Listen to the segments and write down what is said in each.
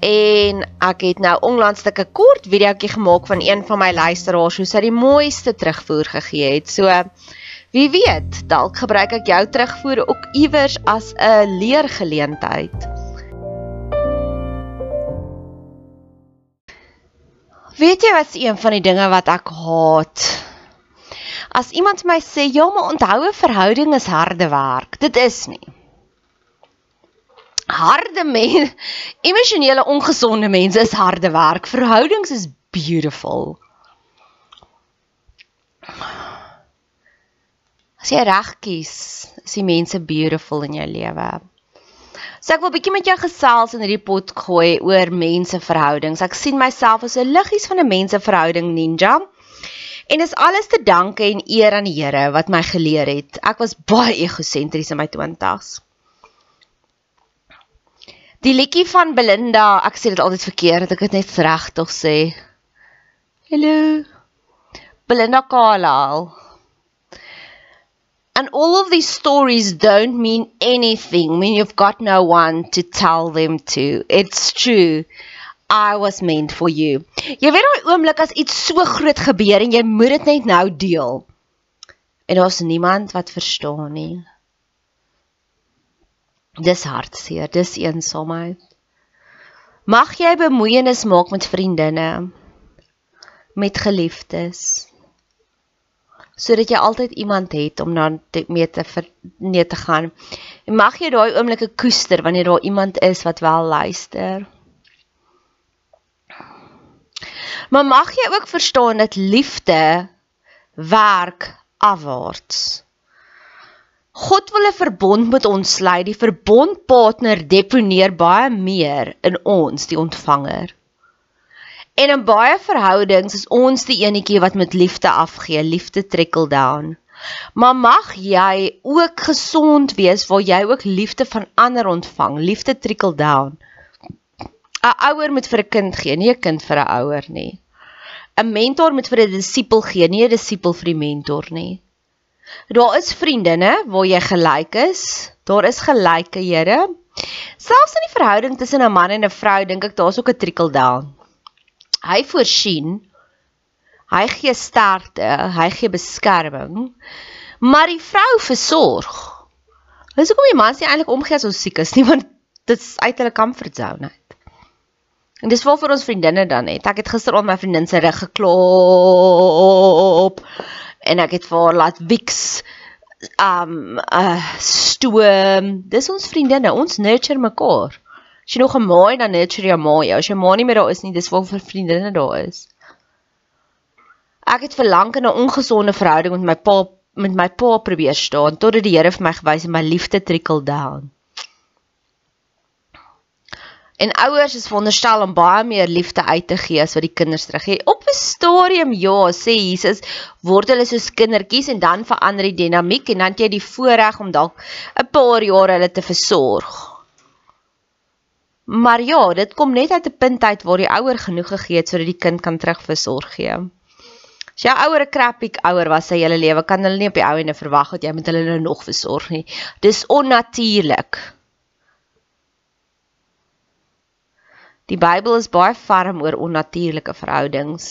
en ek het nou onlangs 'n kort videoetjie gemaak van een van my luisteraars hoe sy die mooiste terugvoer gegee het. So wie weet, dalk gebruik ek jou terugvoer ook iewers as 'n leergeleentheid. Weet jy wat een van die dinge wat ek haat? As iemand my sê, "Ja, maar onthou 'n verhouding is harde werk." Dit is nie harde mense, emosionele ongesonde mense is harde werk. Verhoudings is beautiful. As jy reg kies, is die mense beautiful in jou lewe. So ek wil bietjie met jou gesels in hierdie pot gooi oor menseverhoudings. Ek sien myself as 'n liggies van 'n menseverhouding ninja. En dis alles te danke en eer aan die Here wat my geleer het. Ek was baie egosentries in my 20's. Die liedjie van Belinda, ek sê dit altyd verkeerd, ek het net reg tog sê. Hallo. Belinda Carlisle. And all of these stories don't mean anything when you've got no one to tell them to. It's true. I was meant for you. Jy weet daai oomblik as iets so groot gebeur en jy moet dit net nou deel. En daar's niemand wat verstaan nie. Dis hartseer, dis eensaamheid. Mag jy bemoeienis maak met vriendinne, met geliefdes, sodat jy altyd iemand het om dan mee te nee te gaan. En mag jy daai oomblikke koester wanneer daar iemand is wat wel luister. Maar mag jy ook verstaan dat liefde werk afwaarts. God wil 'n verbond met ons sluit. Die verbondpartner deponeer baie meer in ons, die ontvanger. En in baie verhoudings is ons die enetjie wat met liefde afgee, liefde trickle down. Maar mag jy ook gesond wees waar jy ook liefde van ander ontvang, liefde trickle down. 'n Ouer moet vir 'n kind gee, nie 'n kind vir 'n ouer nie. 'n Mentor moet vir 'n disipel gee, nie 'n disipel vir die mentor nie. Daar is vriendinne waar jy gelyk is. Daar is gelyke Here. Selfs in die verhouding tussen 'n man en 'n vrou dink ek daar's ook 'n trickle down. Hy voorsien. Hy gee sterkte, hy gee beskerming. Maar die vrou versorg. Dis hoekom die man sê eintlik omgee as ons siek is, nie want dit is uit hulle comfort zone uit. En dis waar vir ons vriendinne dan het. Ek het gister al my vriendin se rug geklop en ek het vir haar laat wiks um uh stoom. Dis ons vriendinne, ons nurture mekaar. As jy nog 'n maai dan nurture jy maai. As jy maai nie meer daar is nie, dis waar vir vriendinne daar is. Ek het verlang in 'n ongesonde verhouding met my pa met my pa probeer staan totdat die Here vir my gewys het my liefde trickle down. En ouers is veronderstel om baie meer liefde uit te gee as wat die kinders teruggee. Op 'n stadium ja, sê Jesus, word hulle soos kindertjies en dan verander die dinamiek en dan het jy die voorreg om dalk 'n paar jaar hulle te versorg. Maar ja, dit kom net uit 'n punt uit waar die ouer genoeg gegee het sodat die kind kan terugversorg gee. As jou ouer 'n krappiek ouer was sy hele lewe, kan hulle nie op die ou ene verwag dat jy met hulle nou nog versorg nie. Dis onnatuurlik. Die Bybel is baie ferm oor onnatuurlike verhoudings.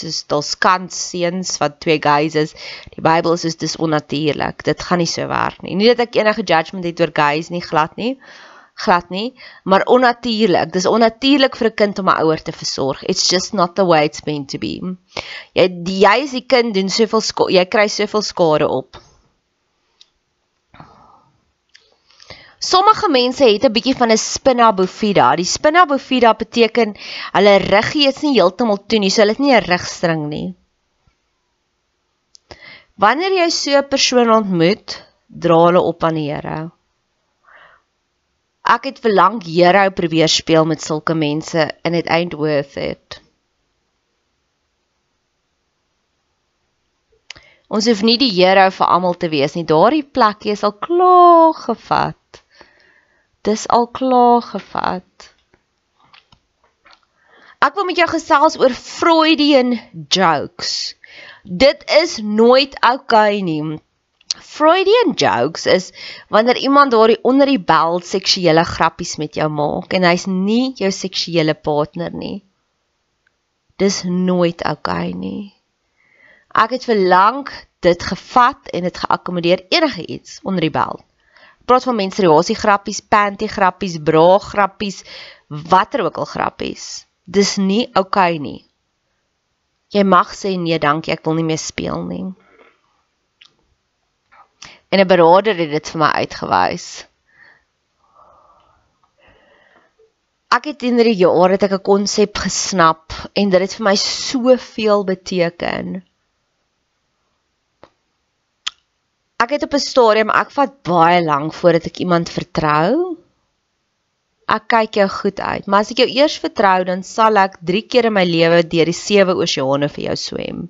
Soos daar's kant seuns wat twee guys is. Die Bybel is soos dis onnatuurlik. Dit gaan nie so werk nie. Nie dat ek enige judgement het oor guys nie, glad nie. Glad nie, maar onnatuurlik. Dis onnatuurlik vir 'n kind om 'n ouer te versorg. It's just not the way it's meant to be. Jy jy is die kind doen soveel jy kry soveel skade op. Sommige mense het 'n bietjie van 'n spina bifida. Die spina bifida beteken hulle ruggie is nie heeltemal toe nie, so hulle het nie 'n rugstring nie. Wanneer jy so 'n persoon ontmoet, dra hulle op aan die Here. Ek het vir lank Here probeer speel met sulke mense and it ain't worth it. Ons hoef nie die hero vir almal te wees nie. Daardie plekkie is al klaar gevat. Dis al klaar gevat. Ek wil met jou gesels oor Freudian jokes. Dit is nooit oukei okay nie. Freudian jokes is wanneer iemand daardie onder die bel seksuele grappies met jou maak en hy's nie jou seksuele partner nie. Dis nooit oukei okay nie. Ek het vir lank dit gevat en dit geakkommodeer enige iets onder die bel. Praat van menstruasie grappies, panty grappies, bra grappies, watter ook al grappies. Dis nie oukei okay nie. Jy mag sê nee, dankie, ek wil nie meer speel nie en 'n beraader het dit vir my uitgewys. Ek het in die jare het ek 'n konsep gesnap en dit het vir my soveel beteken. Ek het op 'n stadium ek vat baie lank voordat ek iemand vertrou. Ek kyk jou goed uit, maar as ek jou eers vertrou, dan sal ek 3 keer in my lewe deur die sewe oseane vir jou swem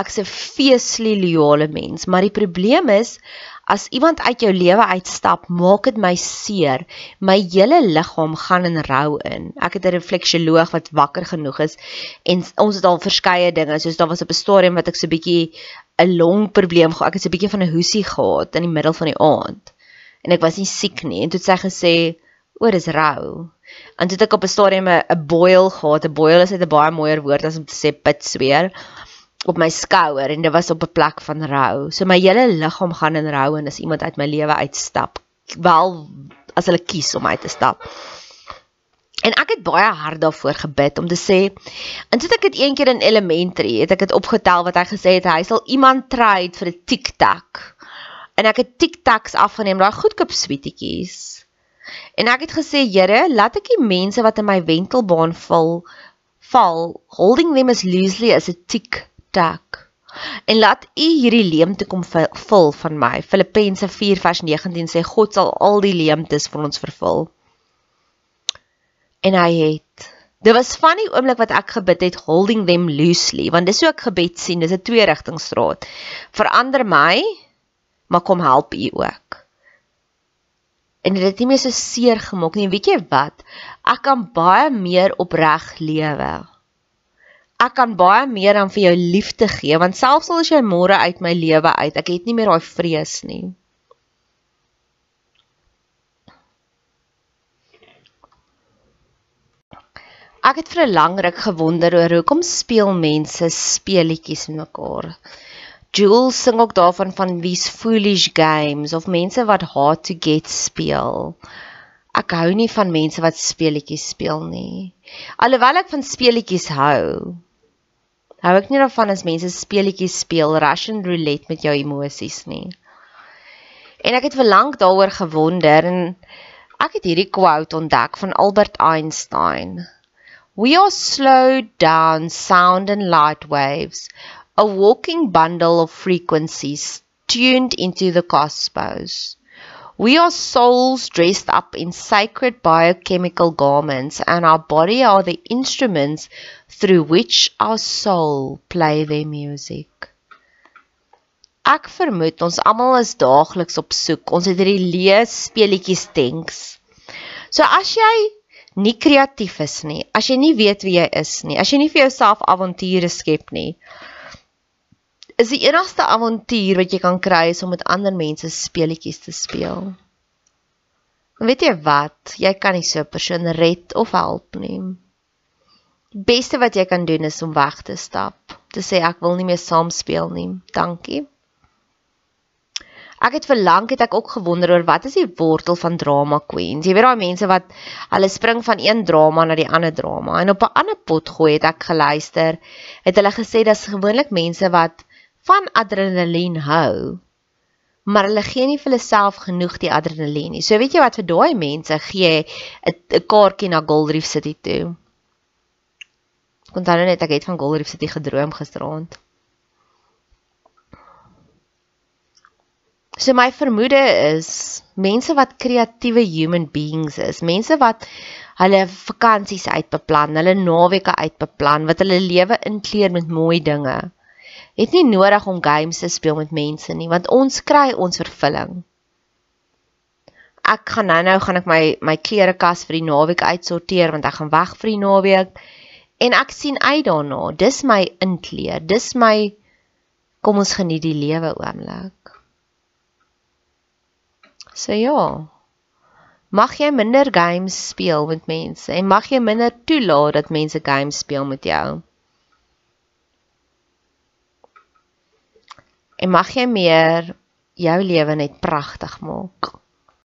ek's 'n feeslie loyale mens, maar die probleem is as iemand uit jou lewe uitstap, maak dit my seer. My hele liggaam gaan in rou in. Ek het 'n refleksioloog wat wakker genoeg is en ons het al verskeie dinge, soos daar was op 'n stadium wat ek so 'n bietjie 'n longprobleem gehad. Ek het so 'n bietjie van 'n hoesie gehad in die middel van die aand. En ek was nie siek nie en toe het sy gesê, "O, dis rou." En toe het ek op 'n stadium 'n boil gehad. 'n Boil is net 'n baie mooier woord as om te sê pit sweer op my skouer en dit was op 'n plek van rou. So my hele liggaam gaan in rou en as iemand uit my lewe uitstap, wel as hulle kies om uit te stap. En ek het baie hard daarvoor gebid om te sê, en toe ek dit een keer in elementary, het ek dit opgetel wat hy gesê het hy sal iemand trade vir 'n tic-tac. En ek het tic-tacs afgeneem, daai goedkoop sweetjies. En ek het gesê, Here, laat ek die mense wat in my wentelbaan val val holding them as loosely as a tick tek. En laat U hierdie leemte kom vul van my. Filippense 4:19 sê God sal al die leemtes vir ons vervul. En hy het Dit was van die oomblik wat ek gebid het holding them loosely want dis hoe ek gebed sien dis 'n twee rigtingstraat verander my maar kom help u ook en dit het nie meer so seer gemaak nie weet jy wat ek kan baie meer opreg lewe ek kan baie meer dan vir jou liefde gee want selfs al is jy môre uit my lewe uit, ek het nie meer daai vrees nie. Ek het vir 'n lang ruk gewonder oor hoekom speel mense speletjies met mekaar. Jules sing ook daarvan van these foolish games of mense wat hard to get speel. Ek hou nie van mense wat speletjies speel nie. Alhoewel ek van speletjies hou, hou ek nie daarvan as mense speletjies speel Russian roulette met jou emosies nie. En ek het vir lank daaroor gewonder en ek het hierdie quote ontdek van Albert Einstein. We are slowed down sound and light waves, a walking bundle of frequencies tuned into the cosmos. We are souls dressed up in sacred biochemical garments, and our body are the instruments through which our soul play their music. Ek vermoed ons almal is daagliks op soek. Ons het hierdie lees speletjies denks. So as jy nie kreatief is nie, as jy nie weet wie jy is nie, as jy nie vir jouself avonture skep nie, is die enigste avontuur wat jy kan kry is om met ander mense speletjies te speel. En weet jy wat? Jy kan nie so 'n persoon red of help nie. Die beste wat jy kan doen is om weg te stap, te sê ek wil nie meer saam speel nie. Dankie. Ek het verlang het ek ook gewonder oor wat is die wortel van drama queens. Jy weet daai mense wat hulle spring van een drama na die ander drama en op 'n ander pot gooi het ek geluister. Het hulle gesê dis gewoonlik mense wat van adrenalien hou, maar hulle gee nie vir hulle self genoeg die adrenalien nie. So weet jy wat vir daai mense gee 'n kaartjie na Gold Reef City toe. Kon dan net ek het van Gold Reef City gedroom gisteraand. So my vermoede is mense wat kreatiewe human beings is, mense wat hulle vakansies uitbeplan, hulle naweke uitbeplan, wat hulle lewe inkleer met mooi dinge het nie nodig om games te speel met mense nie, want ons kry ons vervulling. Ek gaan nou-nou gaan ek my my klerekas vir die naweek uitsorteer want ek gaan weg vir die naweek en ek sien uit daarna. Dis my inkleer. Dis my kom ons geniet die lewe oomblik. So ja. Mag jy minder games speel met mense en mag jy minder toelaat dat mense games speel met jou. En mag jy meer jou lewe net pragtig maak.